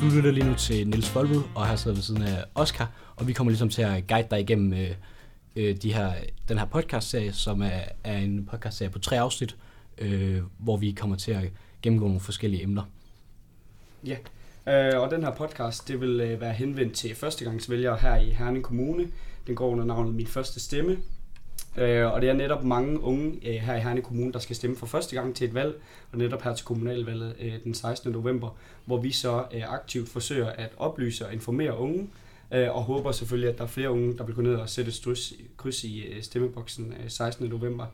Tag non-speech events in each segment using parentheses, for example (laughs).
Du lytter lige nu til Nils Folbud, og her sidder ved siden af Oscar, og vi kommer ligesom til at guide dig igennem øh, øh, de her, den her podcast-serie, som er, er en podcast-serie på tre afsnit, øh, hvor vi kommer til at gennemgå nogle forskellige emner. Ja, øh, og den her podcast, det vil øh, være henvendt til førstegangsvælgere her i Herning Kommune. Den går under navnet Min Første Stemme. Øh, og det er netop mange unge øh, her i Herning Kommune, der skal stemme for første gang til et valg, og netop her til kommunalvalget øh, den 16. november, hvor vi så øh, aktivt forsøger at oplyse og informere unge, øh, og håber selvfølgelig, at der er flere unge, der vil gå ned og sætte et kryds i øh, stemmeboksen øh, 16. november.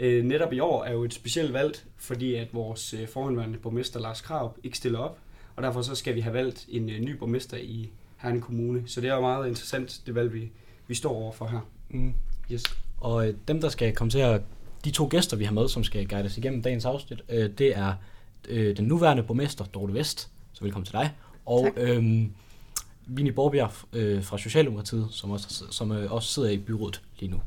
Øh, netop i år er jo et specielt valg, fordi at vores øh, forhåndværende borgmester Lars Krav ikke stiller op, og derfor så skal vi have valgt en øh, ny borgmester i Herning Kommune. Så det er jo meget interessant, det valg, vi, vi står overfor her. Mm. Yes. Og øh, dem, der skal komme til at... De to gæster, vi har med, som skal guide os igennem dagens afsnit, øh, det er øh, den nuværende borgmester, Dorte Vest, så velkommen til dig, og øh, Vinnie Borbjerg øh, fra Socialdemokratiet, som, også, som øh, også sidder i byrådet lige nu.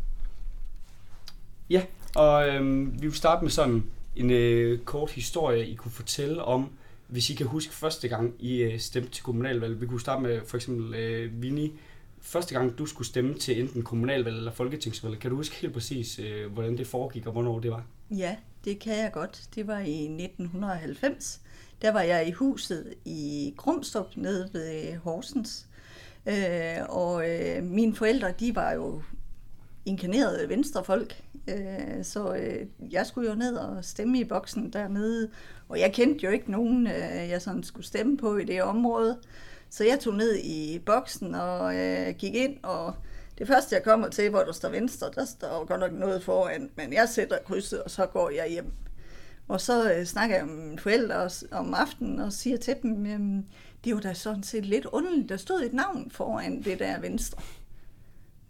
Ja, og øh, vi vil starte med sådan en øh, kort historie, I kunne fortælle om, hvis I kan huske første gang, I øh, stemte til kommunalvalg. Vi kunne starte med for eksempel øh, Vinnie første gang du skulle stemme til enten kommunalvalg eller folketingsvalg, kan du huske helt præcis, øh, hvordan det foregik og hvornår det var? Ja, det kan jeg godt. Det var i 1990. Der var jeg i huset i Krumstrup nede ved Horsens. Øh, og øh, mine forældre, de var jo inkarnerede venstrefolk, øh, så øh, jeg skulle jo ned og stemme i boksen dernede. Og jeg kendte jo ikke nogen, øh, jeg sådan skulle stemme på i det område. Så jeg tog ned i boksen og øh, gik ind, og det første jeg kommer til, hvor der står venstre, der står godt nok noget foran, men jeg sætter krydset, og så går jeg hjem. Og så øh, snakker jeg med mine forældre om aftenen og siger til dem, øh, det er jo da sådan set lidt underligt, der stod et navn foran det der venstre.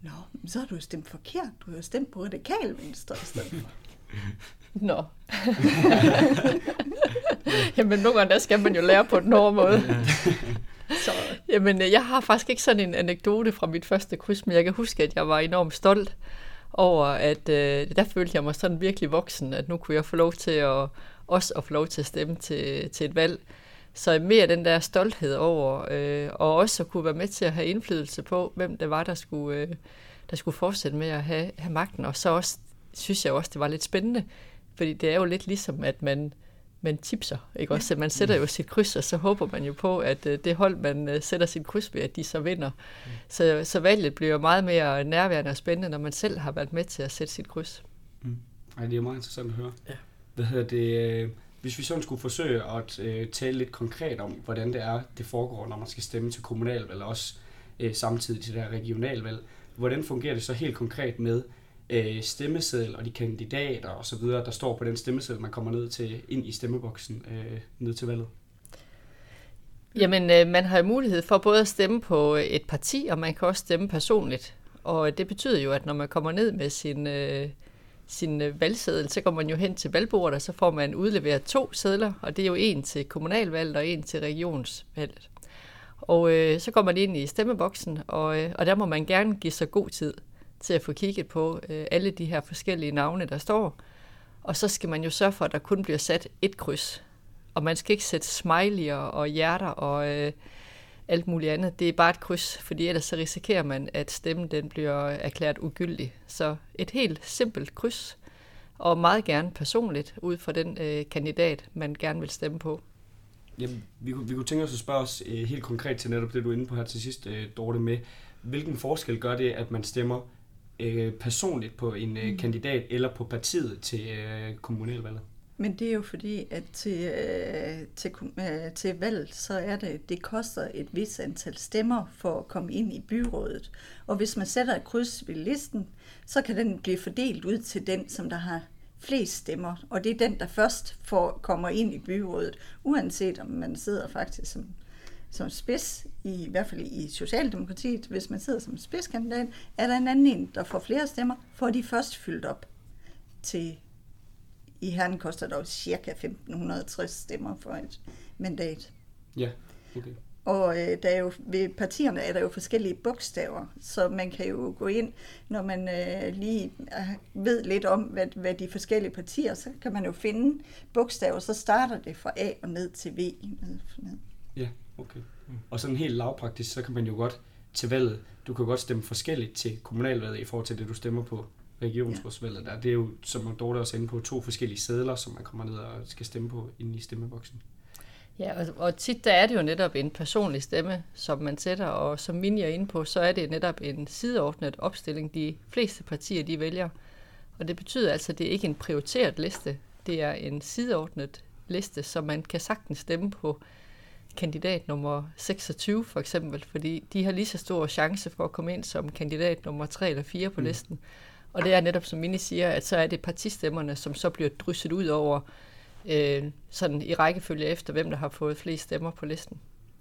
Nå, så har du stemt forkert. Du har stemt på radikal venstre i stedet for. (laughs) Nå. (laughs) Jamen, nogle gange der skal man jo lære på den hårde måde. (laughs) Så, jamen, øh, jeg har faktisk ikke sådan en anekdote fra mit første kryds, men jeg kan huske, at jeg var enormt stolt over, at øh, der følte jeg mig sådan virkelig voksen, at nu kunne jeg få lov til at også at få lov til at stemme til, til et valg. Så mere den der stolthed over, øh, og også at kunne være med til at have indflydelse på, hvem det var, der skulle, øh, der skulle fortsætte med at have, have magten. Og så også, synes jeg også, det var lidt spændende, fordi det er jo lidt ligesom, at man, man tipser, ikke også? Man sætter jo sit kryds, og så håber man jo på, at uh, det hold, man uh, sætter sit kryds ved, at de så vinder. Mm. Så, så valget bliver meget mere nærværende og spændende, når man selv har været med til at sætte sit kryds. Mm. Ej, det er meget interessant at høre. Ja. Hvad hedder det? Øh, hvis vi sådan skulle forsøge at tale lidt konkret om, hvordan det er, det foregår, når man skal stemme til kommunalvalg, eller også samtidig til det her regionalvalg, hvordan fungerer det så helt konkret med, øh, stemmeseddel og de kandidater og så videre, der står på den stemmeseddel, man kommer ned til ind i stemmeboksen øh, ned til valget? Jamen, øh, man har mulighed for både at stemme på et parti, og man kan også stemme personligt. Og det betyder jo, at når man kommer ned med sin, øh, sin øh, valgseddel, så går man jo hen til valgbordet, og så får man udleveret to sedler, og det er jo en til kommunalvalget og en til regionsvalget. Og øh, så går man ind i stemmeboksen, og, øh, og der må man gerne give sig god tid til at få kigget på øh, alle de her forskellige navne, der står. Og så skal man jo sørge for, at der kun bliver sat et kryds. Og man skal ikke sætte smileyer og hjerter og øh, alt muligt andet. Det er bare et kryds, fordi ellers så risikerer man, at stemmen den bliver erklæret ugyldig. Så et helt simpelt kryds, og meget gerne personligt ud fra den øh, kandidat, man gerne vil stemme på. Jamen, vi, vi kunne tænke os at spørge os øh, helt konkret til netop det, du er inde på her til sidst, øh, Dorte, med hvilken forskel gør det, at man stemmer øh, personligt på en øh, mm. kandidat eller på partiet til øh, kommunalvalget? Men det er jo fordi, at til, øh, til, øh, til valg, så er det, det koster et vis antal stemmer for at komme ind i byrådet. Og hvis man sætter et kryds ved listen, så kan den blive fordelt ud til den, som der har flest stemmer. Og det er den, der først får, kommer ind i byrådet, uanset om man sidder faktisk som som spids, i, i hvert fald i Socialdemokratiet, hvis man sidder som spidskandidat, er der en anden en, der får flere stemmer, får de først fyldt op til i herren koster der cirka 1560 stemmer for et mandat. Ja, okay. Og øh, der er jo, ved partierne er der jo forskellige bogstaver, så man kan jo gå ind, når man øh, lige øh, ved lidt om, hvad, hvad de forskellige partier, så kan man jo finde bogstaver, så starter det fra A og ned til V. Ja. Okay. Mm. Og sådan helt lavpraktisk, så kan man jo godt til valget, du kan godt stemme forskelligt til kommunalvalget i forhold til det, du stemmer på regionsrådsvalget der. Det er jo, som Dorte også inde på, to forskellige sædler, som man kommer ned og skal stemme på inde i stemmeboksen. Ja, og, og tit der er det jo netop en personlig stemme, som man sætter, og som Minja er inde på, så er det netop en sideordnet opstilling, de fleste partier de vælger. Og det betyder altså, at det er ikke en prioriteret liste, det er en sideordnet liste, så man kan sagtens stemme på kandidat nummer 26 for eksempel, fordi de har lige så stor chance for at komme ind som kandidat nummer 3 eller 4 på mm. listen. Og det er netop, som Mini siger, at så er det partistemmerne, som så bliver drysset ud over øh, sådan i rækkefølge efter, hvem der har fået flest stemmer på listen.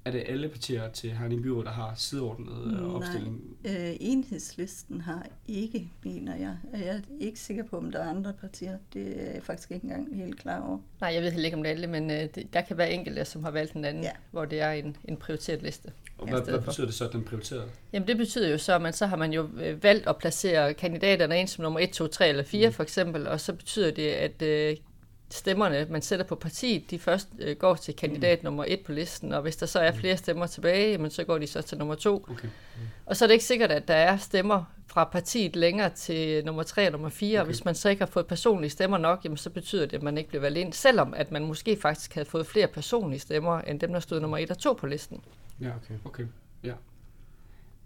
Er det alle partier til Herning Byråd, der har sideordnet øh, opstilling? Nej, øh, enhedslisten har ikke, mener jeg. Jeg er ikke sikker på, om der er andre partier. Det er jeg faktisk ikke engang helt klar over. Nej, jeg ved heller ikke om det er alle, men øh, det, der kan være enkelte, som har valgt en anden, ja. hvor det er en, en prioriteret liste. Og hvad, hvad betyder det så, at den prioriterede? Jamen det betyder jo så, at man så har man jo øh, valgt at placere kandidaterne ind som nummer 1, 2, 3 eller 4 mm. for eksempel, og så betyder det, at øh, stemmerne, man sætter på partiet, de først øh, går til kandidat mm. nummer 1 på listen, og hvis der så er mm. flere stemmer tilbage, jamen, så går de så til nummer 2. Okay. Mm. Og så er det ikke sikkert, at der er stemmer fra partiet længere til nummer 3 og nummer 4, okay. og hvis man så ikke har fået personlige stemmer nok, jamen, så betyder det, at man ikke bliver valgt ind, selvom at man måske faktisk havde fået flere personlige stemmer, end dem, der stod nummer 1 og 2 på listen. Ja, okay. okay. Ja.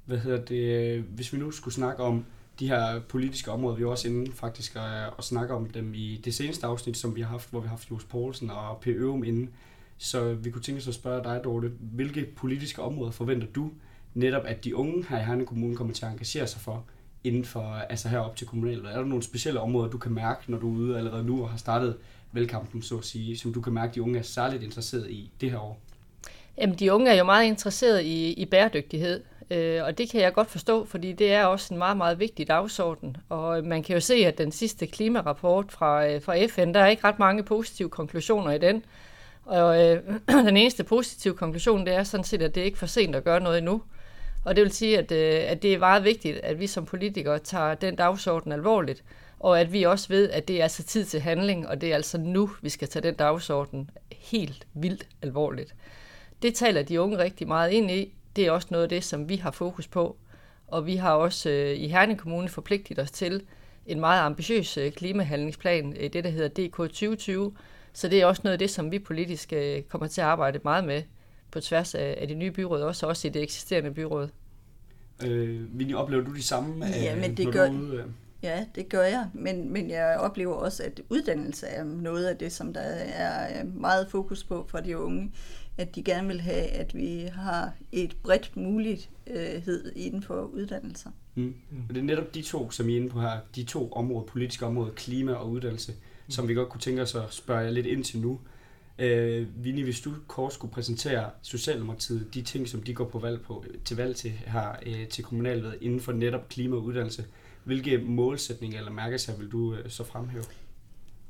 Hvad hedder det, hvis vi nu skulle snakke om de her politiske områder, vi er også inde faktisk at, og snakke om dem i det seneste afsnit, som vi har haft, hvor vi har haft Jules Poulsen og P. Øvum inde. Så vi kunne tænke os at spørge dig, Dorte, hvilke politiske områder forventer du netop, at de unge her i Herne Kommune kommer til at engagere sig for inden for, altså herop til kommunalt? Er der nogle specielle områder, du kan mærke, når du er ude allerede nu og har startet valgkampen, så at sige, som du kan mærke, at de unge er særligt interesseret i det her år? Jamen, de unge er jo meget interesseret i, i bæredygtighed, øh, og det kan jeg godt forstå, fordi det er også en meget, meget vigtig dagsorden. Og øh, man kan jo se, at den sidste klimarapport fra, øh, fra FN, der er ikke ret mange positive konklusioner i den. Og øh, (clears throat) den eneste positive konklusion, det er sådan set, at det er ikke for sent at gøre noget endnu. Og det vil sige, at, øh, at det er meget vigtigt, at vi som politikere tager den dagsorden alvorligt, og at vi også ved, at det er altså tid til handling, og det er altså nu, vi skal tage den dagsorden helt vildt alvorligt. Det taler de unge rigtig meget ind i. Det er også noget af det, som vi har fokus på. Og vi har også øh, i Herning Kommune forpligtet os til en meget ambitiøs øh, klimahandlingsplan, øh, det der hedder DK 2020. Så det er også noget af det, som vi politisk øh, kommer til at arbejde meget med på tværs af, af det nye byråd, også, også i det eksisterende byråd. Øh, Vinnie, oplever du de samme? Ja, men det gør, ude, Ja, det gør jeg, men, men jeg oplever også, at uddannelse er noget af det, som der er meget fokus på for de unge at de gerne vil have, at vi har et bredt mulighed inden for uddannelser. Mm. Mm. Og det er netop de to, som I er inde på her, de to områder, politiske områder, klima og uddannelse, mm. som vi godt kunne tænke os at spørge jer lidt ind til nu. Øh, Vinnie, hvis du kort skulle præsentere Socialdemokratiet, de ting, som de går på valg på, til valg til her øh, til kommunalvalget inden for netop klima og uddannelse, hvilke målsætninger eller mærkesager vil du øh, så fremhæve?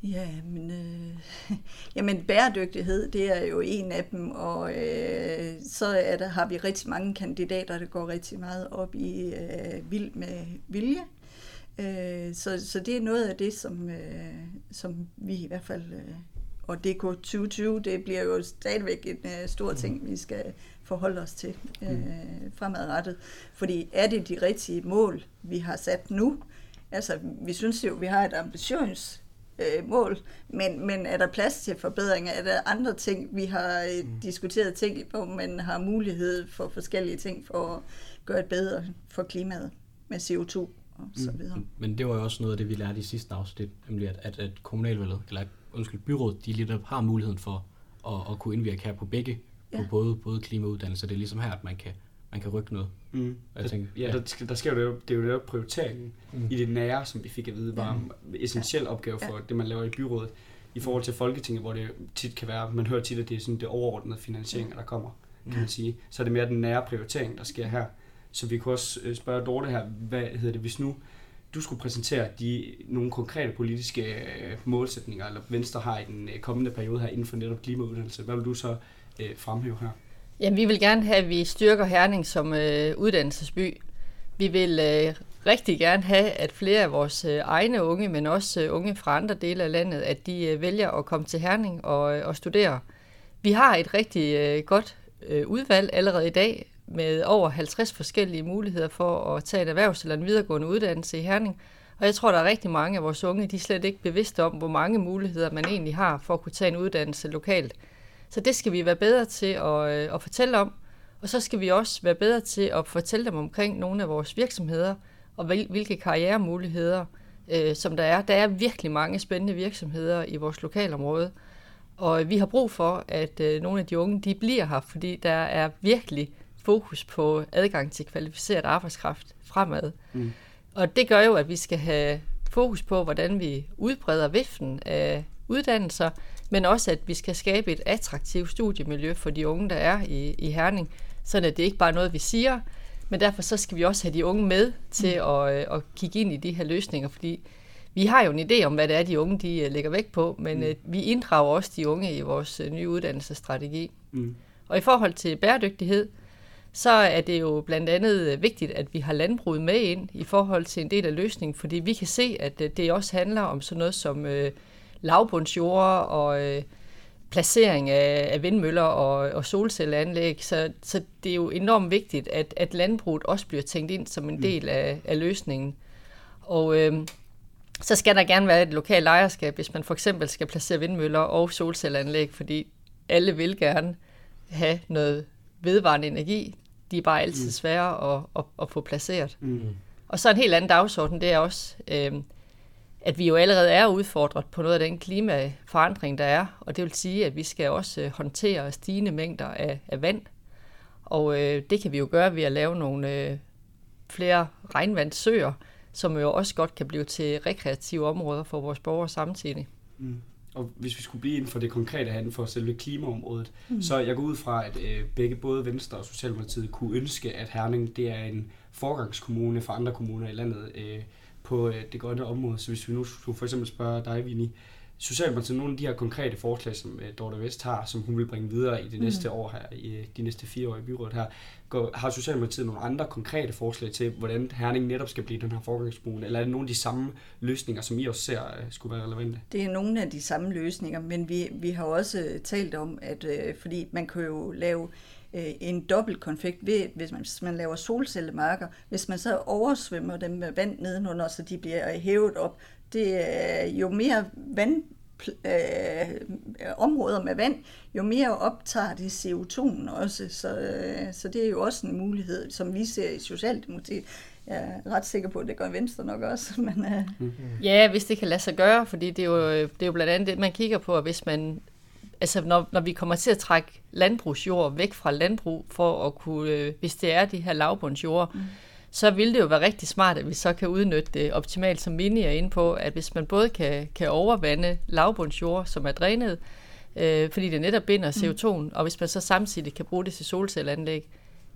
Ja, men, øh, (laughs) jamen bæredygtighed, det er jo en af dem, og øh, så er der, har vi rigtig mange kandidater, der går rigtig meget op i øh, vild med vilje. Øh, så, så det er noget af det, som, øh, som vi i hvert fald, øh, og DK 2020, det bliver jo stadigvæk en øh, stor ting, vi skal forholde os til øh, mm. fremadrettet. Fordi er det de rigtige mål, vi har sat nu? Altså, vi synes jo, vi har et ambitiøst øh, mål, men, men er der plads til forbedringer? Er der andre ting, vi har øh, mm. diskuteret ting, hvor man har mulighed for forskellige ting for at gøre det bedre for klimaet med CO2 og så mm. videre. Mm. Men det var jo også noget af det, vi lærte i sidste afsnit, nemlig at, at, at kommunalvalget, eller undskyld, byrådet, de lidt har muligheden for at, at kunne indvirke her på begge, ja. på både, både klima og uddannelse. Det er ligesom her, at man kan man kan rykke noget. Mm. Jeg tænker, ja, ja. Der, der sker jo det, det er jo det prioriteringen mm. i det nære, som vi fik at vide, var en essentiel opgave for ja. det, man laver i byrådet, i forhold til Folketinget, hvor det tit kan være, man hører tit, at det er sådan det overordnede finansiering, der kommer, kan man sige. Så er det mere den nære prioritering, der sker her. Så vi kunne også øh, spørge Dorte her, hvad hedder det, hvis nu du skulle præsentere de, nogle konkrete politiske øh, målsætninger, eller Venstre har i den øh, kommende periode her inden for netop klimauddannelse, hvad vil du så øh, fremhæve her? Jamen, vi vil gerne have, at vi styrker Herning som øh, uddannelsesby. Vi vil øh, rigtig gerne have, at flere af vores øh, egne unge, men også øh, unge fra andre dele af landet, at de øh, vælger at komme til Herning og, øh, og studere. Vi har et rigtig øh, godt øh, udvalg allerede i dag med over 50 forskellige muligheder for at tage et erhvervs- eller en videregående uddannelse i Herning. Og jeg tror, der er rigtig mange af vores unge, de er slet ikke bevidste om, hvor mange muligheder man egentlig har for at kunne tage en uddannelse lokalt. Så det skal vi være bedre til at, øh, at fortælle om. Og så skal vi også være bedre til at fortælle dem omkring nogle af vores virksomheder, og hvilke karrieremuligheder, øh, som der er. Der er virkelig mange spændende virksomheder i vores lokalområde, og vi har brug for, at øh, nogle af de unge, de bliver her, fordi der er virkelig fokus på adgang til kvalificeret arbejdskraft fremad. Mm. Og det gør jo, at vi skal have fokus på, hvordan vi udbreder viften af uddannelser, men også, at vi skal skabe et attraktivt studiemiljø for de unge, der er i, i Herning, sådan at det ikke bare er noget, vi siger, men derfor så skal vi også have de unge med til mm. at, øh, at kigge ind i de her løsninger, fordi vi har jo en idé om, hvad det er, de unge de øh, lægger vægt på, men mm. Øh, vi inddrager også de unge i vores nye uddannelsesstrategi. Mm. Og i forhold til bæredygtighed, så er det jo blandt andet vigtigt, at vi har landbruget med ind i forhold til en del af løsningen, fordi vi kan se, at det også handler om sådan noget som øh, lavbundsjord og øh, placering af, af vindmøller og, og solcelleanlæg. Så, så det er jo enormt vigtigt, at, at landbruget også bliver tænkt ind som en mm. del af, af løsningen. Og øh, så skal der gerne være et lokalt ejerskab, hvis man for eksempel skal placere vindmøller og solcelleanlæg, fordi alle vil gerne have noget vedvarende energi. De er bare altid mm. svære at, at, at få placeret. Mm. Og så en helt anden dagsorden, det er også, øh, at vi jo allerede er udfordret på noget af den klimaforandring, der er. Og det vil sige, at vi skal også øh, håndtere stigende mængder af, af vand. Og øh, det kan vi jo gøre ved at lave nogle øh, flere regnvandssøer, som jo også godt kan blive til rekreative områder for vores borgere samtidig. Mm. Og hvis vi skulle blive inden for det konkrete her, for selve klimaområdet, mm. så jeg går ud fra, at øh, begge både Venstre og Socialdemokratiet kunne ønske, at Herning det er en forgangskommune for andre kommuner i landet øh, på øh, det grønne område. Så hvis vi nu skulle for eksempel spørge dig, Vinnie, Socialdemokratiet nogle af de her konkrete forslag, som uh, Dorte Vest har, som hun vil bringe videre i det mm. næste år her, i uh, de næste fire år i byrådet her. Går, har Socialdemokratiet nogle andre konkrete forslag til, hvordan Herning netop skal blive den her forgangskommun, eller er det nogle af de samme løsninger, som I også ser uh, skulle være relevante? Det er nogle af de samme løsninger, men vi, vi har også talt om, at fordi man kan jo lave en dobbelt konfekt ved, hvis man, hvis man laver solcellemarker. Hvis man så oversvømmer dem med vand nedenunder, så de bliver hævet op, det er jo mere vand, øh, områder med vand, jo mere optager de CO2 også. Så, øh, så det er jo også en mulighed, som vi ser i Socialdemokratiet. Jeg er ret sikker på, at det gør Venstre nok også. Men, øh. mm-hmm. Ja, hvis det kan lade sig gøre, fordi det er, jo, det er jo blandt andet det, man kigger på, at hvis man altså når, når vi kommer til at trække landbrugsjord væk fra landbrug, for at kunne, øh, hvis det er de her lavbundsjord, mm så vil det jo være rigtig smart, at vi så kan udnytte det optimalt, som Mini er inde på, at hvis man både kan, kan overvande lavbundsjord, som er drænet, øh, fordi det netop binder CO2'en, mm. og hvis man så samtidig kan bruge det til solcelleanlæg,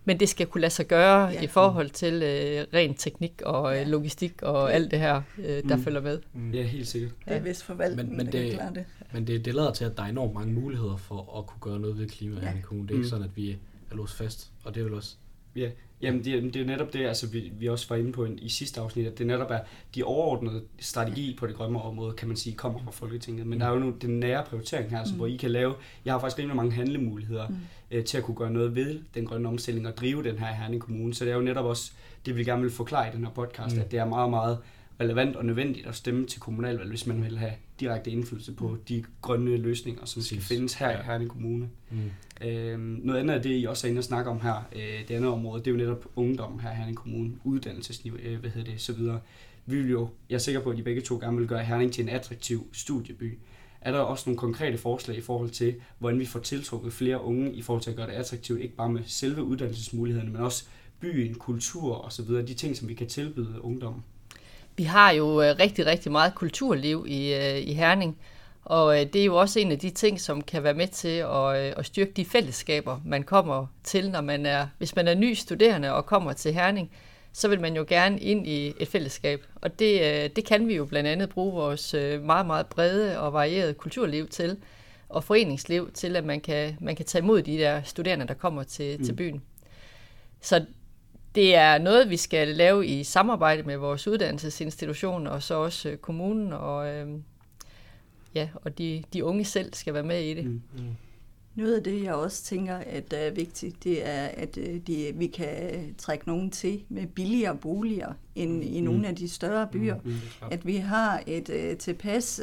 men det skal kunne lade sig gøre ja. i forhold til øh, ren teknik og øh, logistik og ja. alt det her, øh, der mm. følger med. Mm. Ja, helt sikkert. Det er vist forvaltningen, men, men det, det, det. Men det, det lader til, at der er enormt mange muligheder for at kunne gøre noget ved klimaet ja. i kommunen. Det er mm. ikke sådan, at vi er låst fast, og det er vel også Ja, jamen det, det er netop det, altså vi, vi også var inde på i sidste afsnit, at det netop er de overordnede strategi på det grønne område, kan man sige, kommer fra Folketinget. Men der er jo nu den nære prioritering her, altså, mm. hvor I kan lave, jeg har faktisk rimelig mange handlemuligheder mm. øh, til at kunne gøre noget ved den grønne omstilling og drive den her Herning Kommune. Så det er jo netop også det, vi gerne vil forklare i den her podcast, mm. at det er meget, meget relevant og nødvendigt at stemme til kommunalvalg, hvis man vil have direkte indflydelse på mm. de grønne løsninger, som skal findes her ja. i Herning Kommune. Mm. Øhm, noget andet af det, I også er inde og snakke om her, øh, det andet område, det er jo netop ungdom her i Herning Kommune, uddannelsesniveau, øh, hvad hedder det, så videre. Vi vil jo, jeg er sikker på, at de begge to gerne vil gøre Herning til en attraktiv studieby. Er der også nogle konkrete forslag i forhold til, hvordan vi får tiltrukket flere unge i forhold til at gøre det attraktivt, ikke bare med selve uddannelsesmulighederne, men også byen, kultur og så videre, de ting, som vi kan tilbyde ungdommen? Vi har jo øh, rigtig, rigtig meget kulturliv i, øh, i Herning, og øh, det er jo også en af de ting, som kan være med til at, at styrke de fællesskaber, man kommer til, når man er, hvis man er ny studerende og kommer til Herning, så vil man jo gerne ind i et fællesskab. Og det, det kan vi jo blandt andet bruge vores meget, meget brede og varierede kulturliv til, og foreningsliv til, at man kan, man kan tage imod de der studerende, der kommer til, mm. til byen. Så det er noget, vi skal lave i samarbejde med vores uddannelsesinstitution, og så også øh, kommunen, og, øh, ja, og de, de unge selv skal være med i det. Mm. Mm. Noget af det, jeg også tænker, at er vigtigt, det er, at øh, de, vi kan trække nogen til med billigere boliger end i nogle mm. af de større byer. Mm, at vi har et tilpas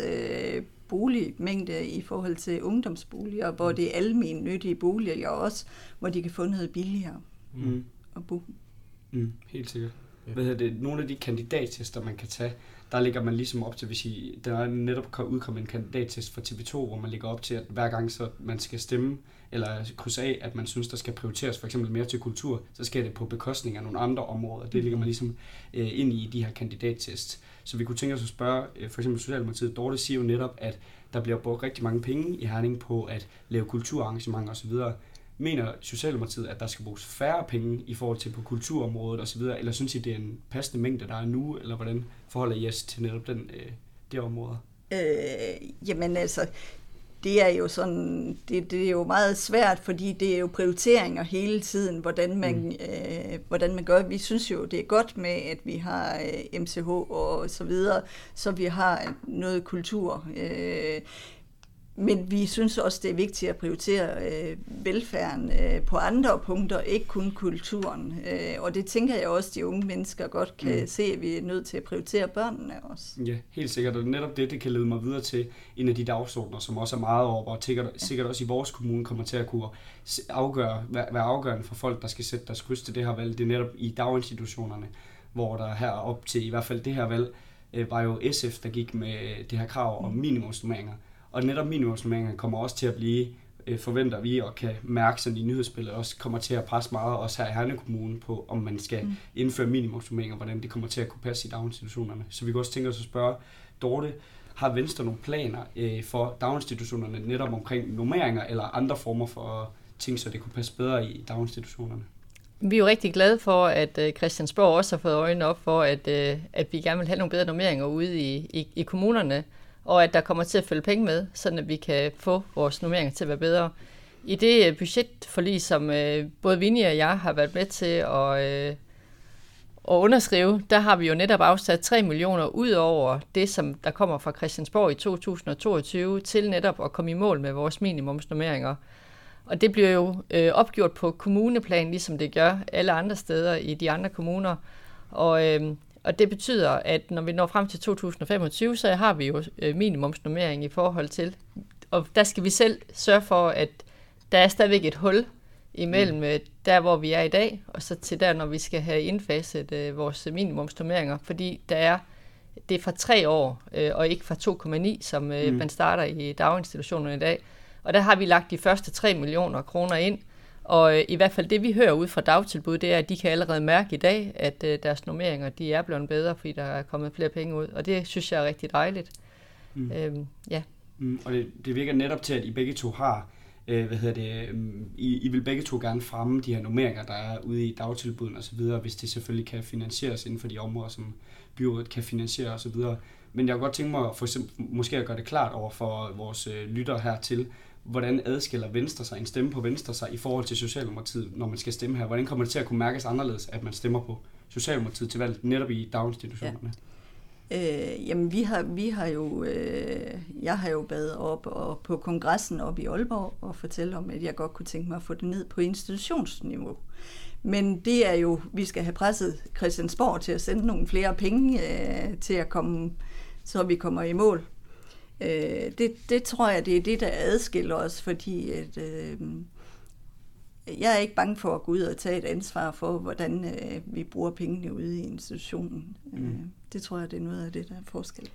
boligmængde i forhold til ungdomsboliger, hvor mm. det er almen nyttige boliger også, hvor de kan få noget billigere mm. at bo. Mm, helt sikkert. Ja. Hvad det? Nogle af de kandidattester, man kan tage, der ligger man ligesom op til, hvis I, der er netop udkommet en kandidattest fra TV2, hvor man ligger op til, at hver gang så man skal stemme, eller krydse af, at man synes, der skal prioriteres for eksempel mere til kultur, så skal det på bekostning af nogle andre områder. Det ligger man ligesom øh, ind i de her kandidattest. Så vi kunne tænke os at spørge, øh, for eksempel Socialdemokratiet, Dorte siger jo netop, at der bliver brugt rigtig mange penge i Herning på at lave kulturarrangementer osv. Mener Socialdemokratiet, at der skal bruges færre penge i forhold til på kulturområdet osv., eller synes I, det er en passende mængde, der er nu, eller hvordan forholder I jer til netop den, øh, det område? Øh, jamen altså, det er jo sådan, det, det er jo meget svært, fordi det er jo prioriteringer hele tiden, hvordan man, mm. øh, hvordan man gør. Vi synes jo, det er godt med, at vi har øh, MCH og så videre, så vi har noget kultur. Øh, men vi synes også, det er vigtigt at prioritere øh, velfærden øh, på andre punkter, ikke kun kulturen. Øh, og det tænker jeg også, de unge mennesker godt kan mm. se, at vi er nødt til at prioritere børnene også. Ja, helt sikkert. Og netop det, det kan lede mig videre til en af de dagsordner, som også er meget over, og sikkert, ja. sikkert også i vores kommune kommer til at kunne afgøre, være afgørende for folk, der skal sætte deres kryds til det her valg. Det er netop i daginstitutionerne, hvor der her op til i hvert fald det her valg, øh, var jo SF, der gik med det her krav om mm. Og netop minimumsnormeringerne kommer også til at blive, øh, forventer vi og kan mærke sådan i nyhedsspillet, også kommer til at presse meget også her i Herne Kommune på, om man skal mm. indføre minimumsnormeringer, hvordan det kommer til at kunne passe i daginstitutionerne. Så vi kan også tænke os at spørge Dorte, har Venstre nogle planer øh, for daginstitutionerne netop omkring normeringer eller andre former for ting, så det kunne passe bedre i daginstitutionerne? Vi er jo rigtig glade for, at øh, Christiansborg også har fået øjnene op for, at, at vi gerne vil have nogle bedre normeringer ude i, i, i kommunerne og at der kommer til at følge penge med, så vi kan få vores normeringer til at være bedre. I det øh, budgetforlig, som øh, både Vinnie og jeg har været med til at, øh, at underskrive, der har vi jo netop afsat 3 millioner ud over det, som der kommer fra Christiansborg i 2022, til netop at komme i mål med vores minimumsnormeringer. Og det bliver jo øh, opgjort på kommuneplan, ligesom det gør alle andre steder i de andre kommuner. Og øh, og det betyder, at når vi når frem til 2025, så har vi jo øh, minimumsnummering i forhold til, og der skal vi selv sørge for, at der er stadigvæk et hul imellem mm. Øh, der, hvor vi er i dag, og så til der, når vi skal have indfaset øh, vores minimumsnummeringer, fordi der er det er fra tre år, øh, og ikke fra 2,9, som øh, mm. man starter i daginstitutionerne i dag. Og der har vi lagt de første 3 millioner kroner ind, og øh, i hvert fald det, vi hører ud fra dagtilbud, det er, at de kan allerede mærke i dag, at øh, deres normeringer de er blevet bedre, fordi der er kommet flere penge ud. Og det synes jeg er rigtig dejligt. Mm. Øhm, ja. Mm, og det, det virker netop til, at I begge to har, øh, hvad hedder det, øh, I, I vil begge to gerne fremme de her normeringer, der er ude i dagtilbuden osv., hvis det selvfølgelig kan finansieres inden for de områder, som byrådet kan finansiere osv. Men jeg kunne godt tænke mig for eksempel, måske at gøre det klart over for vores øh, lyttere hertil, hvordan adskiller Venstre sig, en stemme på Venstre sig i forhold til Socialdemokratiet, når man skal stemme her? Hvordan kommer det til at kunne mærkes anderledes, at man stemmer på Socialdemokratiet til valg netop i daginstitutionerne? Ja. Øh, jamen, vi har, vi har jo, øh, jeg har jo badet op og på kongressen op i Aalborg og fortælle om, at jeg godt kunne tænke mig at få det ned på institutionsniveau. Men det er jo, vi skal have presset Christiansborg til at sende nogle flere penge øh, til at komme, så vi kommer i mål Øh, det, det tror jeg, det er det, der adskiller os, fordi at, øh, jeg er ikke bange for at gå ud og tage et ansvar for, hvordan øh, vi bruger pengene ude i institutionen. Øh, mm. Øh, det tror jeg, det er noget af det, der er forskel.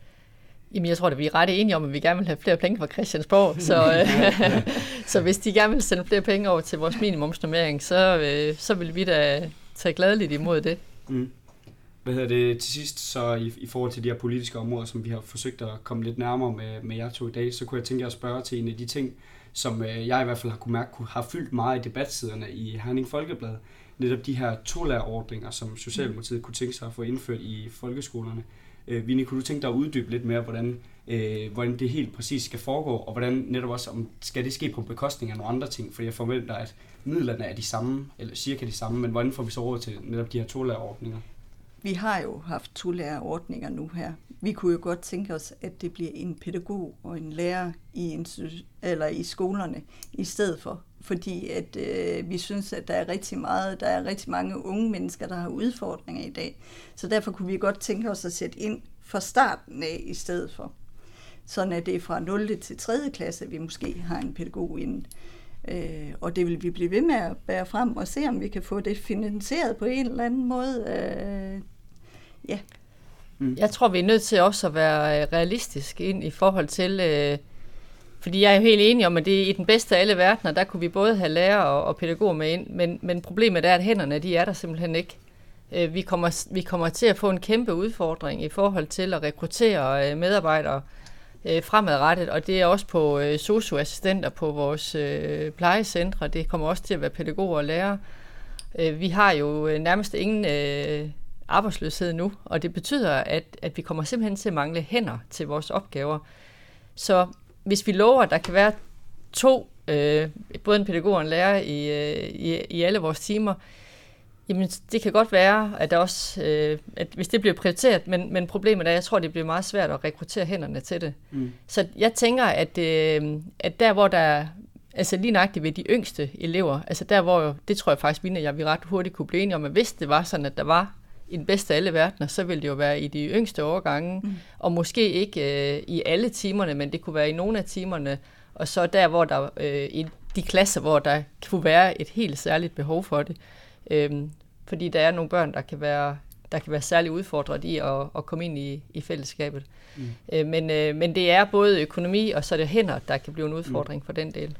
Jamen, jeg tror, at vi er ret enige om, at vi gerne vil have flere penge fra Christiansborg. Så, (laughs) øh, (laughs) så hvis de gerne vil sende flere penge over til vores minimumsnormering, så, øh, så vil vi da tage gladeligt imod det. Mm hvad hedder det, til sidst, så i, i forhold til de her politiske områder, som vi har forsøgt at komme lidt nærmere med, med jer to i dag, så kunne jeg tænke jer at spørge til en af de ting, som øh, jeg i hvert fald har kunne mærke, har fyldt meget i debatsiderne i Herning Folkeblad. Netop de her tolærerordninger, som Socialdemokratiet kunne tænke sig at få indført i folkeskolerne. Øh, Vinnie, kunne du tænke dig at uddybe lidt mere, hvordan, øh, hvordan det helt præcis skal foregå, og hvordan netop også, om skal det ske på bekostning af nogle andre ting? For jeg forventer, at midlerne er de samme, eller cirka de samme, men hvordan får vi så råd til netop de her tolærerordninger? Vi har jo haft to lærerordninger nu her. vi kunne jo godt tænke os, at det bliver en pædagog og en lærer i, eller i skolerne i stedet for. Fordi at øh, vi synes, at der er rigtig meget, der er rigtig mange unge mennesker, der har udfordringer i dag. Så derfor kunne vi godt tænke os at sætte ind fra starten af i stedet for. Sådan at det er fra 0. til 3. klasse, at vi måske har en pædagog inden. Øh, og det vil vi blive ved med at bære frem og se, om vi kan få det finansieret på en eller anden måde. Øh, ja. Mm. Jeg tror, vi er nødt til også at være øh, realistiske ind i forhold til... Øh, fordi jeg er jo helt enig om, at det er i den bedste af alle verdener, der kunne vi både have lærer og, og pædagoger med ind, men, men problemet er, at hænderne, de er der simpelthen ikke. Øh, vi, kommer, vi kommer til at få en kæmpe udfordring i forhold til at rekruttere øh, medarbejdere øh, Øh, fremadrettet, og det er også på øh, socioassistenter på vores øh, plejecentre, det kommer også til at være pædagoger og lærere. Øh, vi har jo øh, nærmest ingen øh, arbejdsløshed nu, og det betyder, at, at vi kommer simpelthen til at mangle hænder til vores opgaver. Så hvis vi lover, at der kan være to, øh, både en pædagog og en lærer i, øh, i, i alle vores timer, Jamen, det kan godt være, at, der også, øh, at hvis det bliver prioriteret, men, men problemet er, at jeg tror, det bliver meget svært at rekruttere hænderne til det. Mm. Så jeg tænker, at, øh, at der, hvor der altså lige nøjagtigt ved de yngste elever, altså der, hvor, det tror jeg faktisk, vi jeg vi ret hurtigt kunne blive enige om, at hvis det var sådan, at der var i den bedste af alle verdener, så ville det jo være i de yngste årgange, mm. og måske ikke øh, i alle timerne, men det kunne være i nogle af timerne, og så der, hvor der øh, i de klasser, hvor der kunne være et helt særligt behov for det. Øhm, fordi der er nogle børn, der kan være, der kan være særligt udfordret i at, at komme ind i, i fællesskabet. Mm. Øh, men, øh, men det er både økonomi og så er det hænder, der kan blive en udfordring mm. for den del.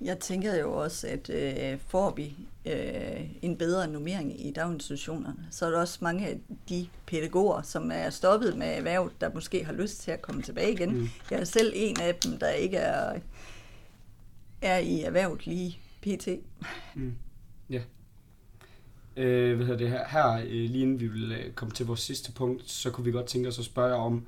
Jeg tænker jo også, at øh, får vi øh, en bedre nummering i daginstitutionerne, så er der også mange af de pædagoger, som er stoppet med erhverv, der måske har lyst til at komme tilbage igen. Mm. Jeg er selv en af dem, der ikke er, er i erhvervet lige pt. Mm. Ja. Øh, hvad hedder det her, her øh, lige inden vi vil øh, komme til vores sidste punkt, så kunne vi godt tænke os at spørge om,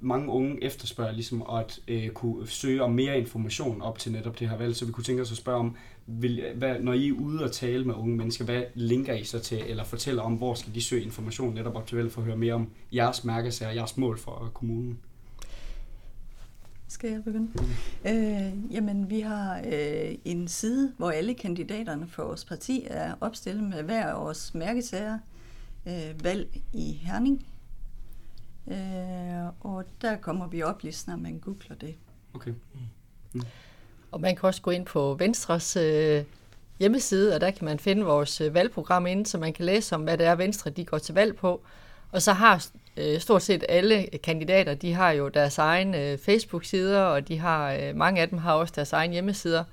mange unge efterspørger ligesom at øh, kunne søge om mere information op til netop det her valg, så vi kunne tænke os at spørge om, vil, hvad, når I er ude og tale med unge mennesker, hvad linker I så til, eller fortæller om, hvor skal de søge information netop op til valg for at høre mere om jeres mærkesager, jeres mål for kommunen? Skal jeg begynde? Øh, jamen, vi har øh, en side, hvor alle kandidaterne for vores parti er opstillet med hver vores mærkesager, øh, valg i Herning. Øh, og der kommer vi op lige når man googler det. Okay. Mm. Mm. Og man kan også gå ind på Venstres øh, hjemmeside, og der kan man finde vores øh, valgprogram inde, så man kan læse om, hvad det er, Venstre de går til valg på. Og så har øh, stort set alle kandidater, de har jo deres egen øh, Facebook-sider, og de har øh, mange af dem har også deres egen hjemmesider.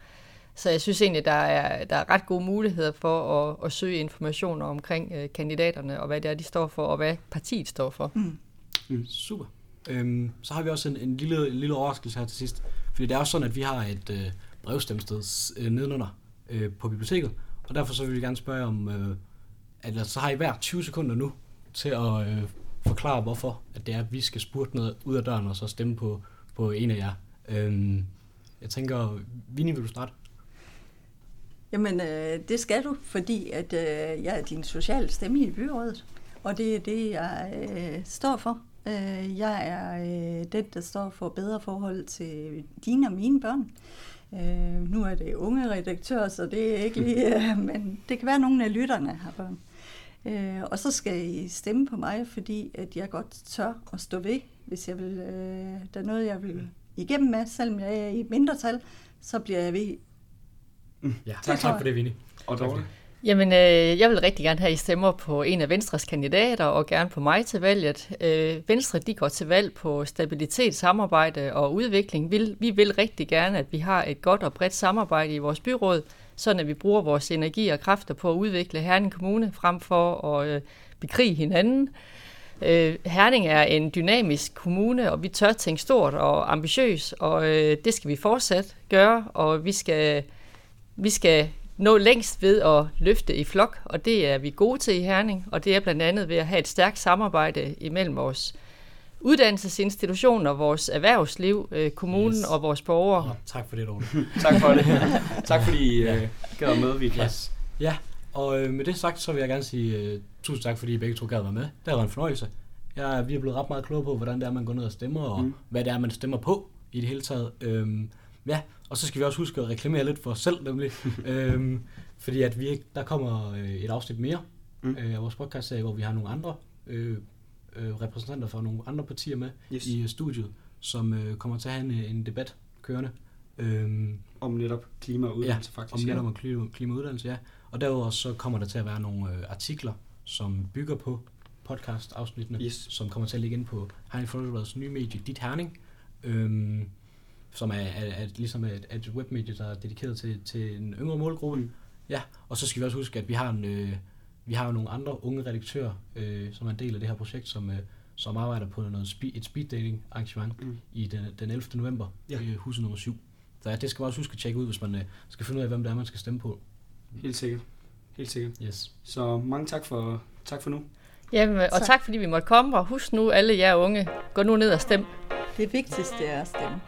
Så jeg synes egentlig, der er, der er ret gode muligheder for at, at søge informationer omkring øh, kandidaterne, og hvad det er, de står for, og hvad partiet står for. Mm. Mm. Super. Øhm, så har vi også en, en, lille, en lille overraskelse her til sidst. Fordi det er også sådan, at vi har et øh, brevstemsted øh, nedenunder øh, på biblioteket, og derfor så vil vi gerne spørge om, øh, at så har I hver 20 sekunder nu til at øh, forklare, hvorfor at det er, at vi skal spurte noget ud af døren og så stemme på, på en af jer. Øhm, jeg tænker, Vinnie, vil du starte? Jamen, øh, det skal du, fordi at øh, jeg er din sociale stemme i byrådet, og det er det, jeg øh, står for. Øh, jeg er øh, den, der står for bedre forhold til dine og mine børn. Øh, nu er det unge redaktør, så det er ikke lige, (laughs) øh, men det kan være, at nogle af lytterne har børn. Øh, og så skal I stemme på mig, fordi at jeg godt tør at stå ved, hvis jeg vil, øh, der er noget, jeg vil igennem med, selvom jeg er i mindretal, så bliver jeg ved. Mm. Ja, tak, tak for det, Vinnie. Og dårligt. Jamen, øh, jeg vil rigtig gerne have, at I stemmer på en af Venstres kandidater, og gerne på mig til valget. Øh, Venstre de går til valg på stabilitet, samarbejde og udvikling. Vi, vi vil rigtig gerne, at vi har et godt og bredt samarbejde i vores byråd, sådan at vi bruger vores energi og kræfter på at udvikle Herning Kommune, frem for at øh, bekrige hinanden. Øh, Herning er en dynamisk kommune, og vi tør tænke stort og ambitiøs, og øh, det skal vi fortsat gøre, og vi skal, vi skal nå længst ved at løfte i flok, og det er vi gode til i Herning, og det er blandt andet ved at have et stærkt samarbejde imellem vores uddannelsesinstitutioner, vores erhvervsliv, øh, kommunen yes. og vores borgere. Ja, tak for det, Dorte. (laughs) tak for det. tak fordi I uh, gad med, Viklas. Ja. ja, og øh, med det sagt, så vil jeg gerne sige uh, tusind tak, fordi I begge to gad være med. Det har været en fornøjelse. Jeg, vi er blevet ret meget klogere på, hvordan det er, man går ned og stemmer, og Mm. hvad det er, man stemmer på i det hele taget. Øhm, ja, og så skal vi også huske at reklamere lidt for os selv, nemlig. (laughs) øhm, fordi at vi, der kommer øh, et afsnit mere Mm. mm. øh, af vores podcast hvor vi har nogle andre øh, øh, repræsentanter fra nogle andre partier med Yes. i øh, studiet, som øh, kommer til at have en, en debat kørende. Øhm, Om netop klima og uddannelse faktisk. om ja. netop om klima, klimauddannelse, ja. Og derudover så kommer der til at være nogle øh, artikler, som bygger på podcast-afsnittene, Yes. som kommer til at ligge ind på Herning Folkebladets nye medie, Dit Herning, øhm, som er, er, er ligesom et, et webmedie, der er dedikeret til, til en yngre målgruppe. Mm. Ja, og så skal vi også huske, at vi har, en, øh, vi har jo nogle andre unge redaktører, øh, som er en del af det her projekt, som, øh, som arbejder på noget speed, et speed dating arrangement Mm. i den, den 11. november Ja. ja. i huset nummer 7. Så ja, det skal man også huske at tjekke ud, hvis man øh, skal finde ud af, hvem det er, man skal stemme på. Helt sikkert. Helt sikkert. Yes. Så mange tak for, tak for nu. Jamen, og Tak. tak fordi vi måtte komme, og husk nu alle jer unge, gå nu ned og stem. Det vigtigste er at stemme.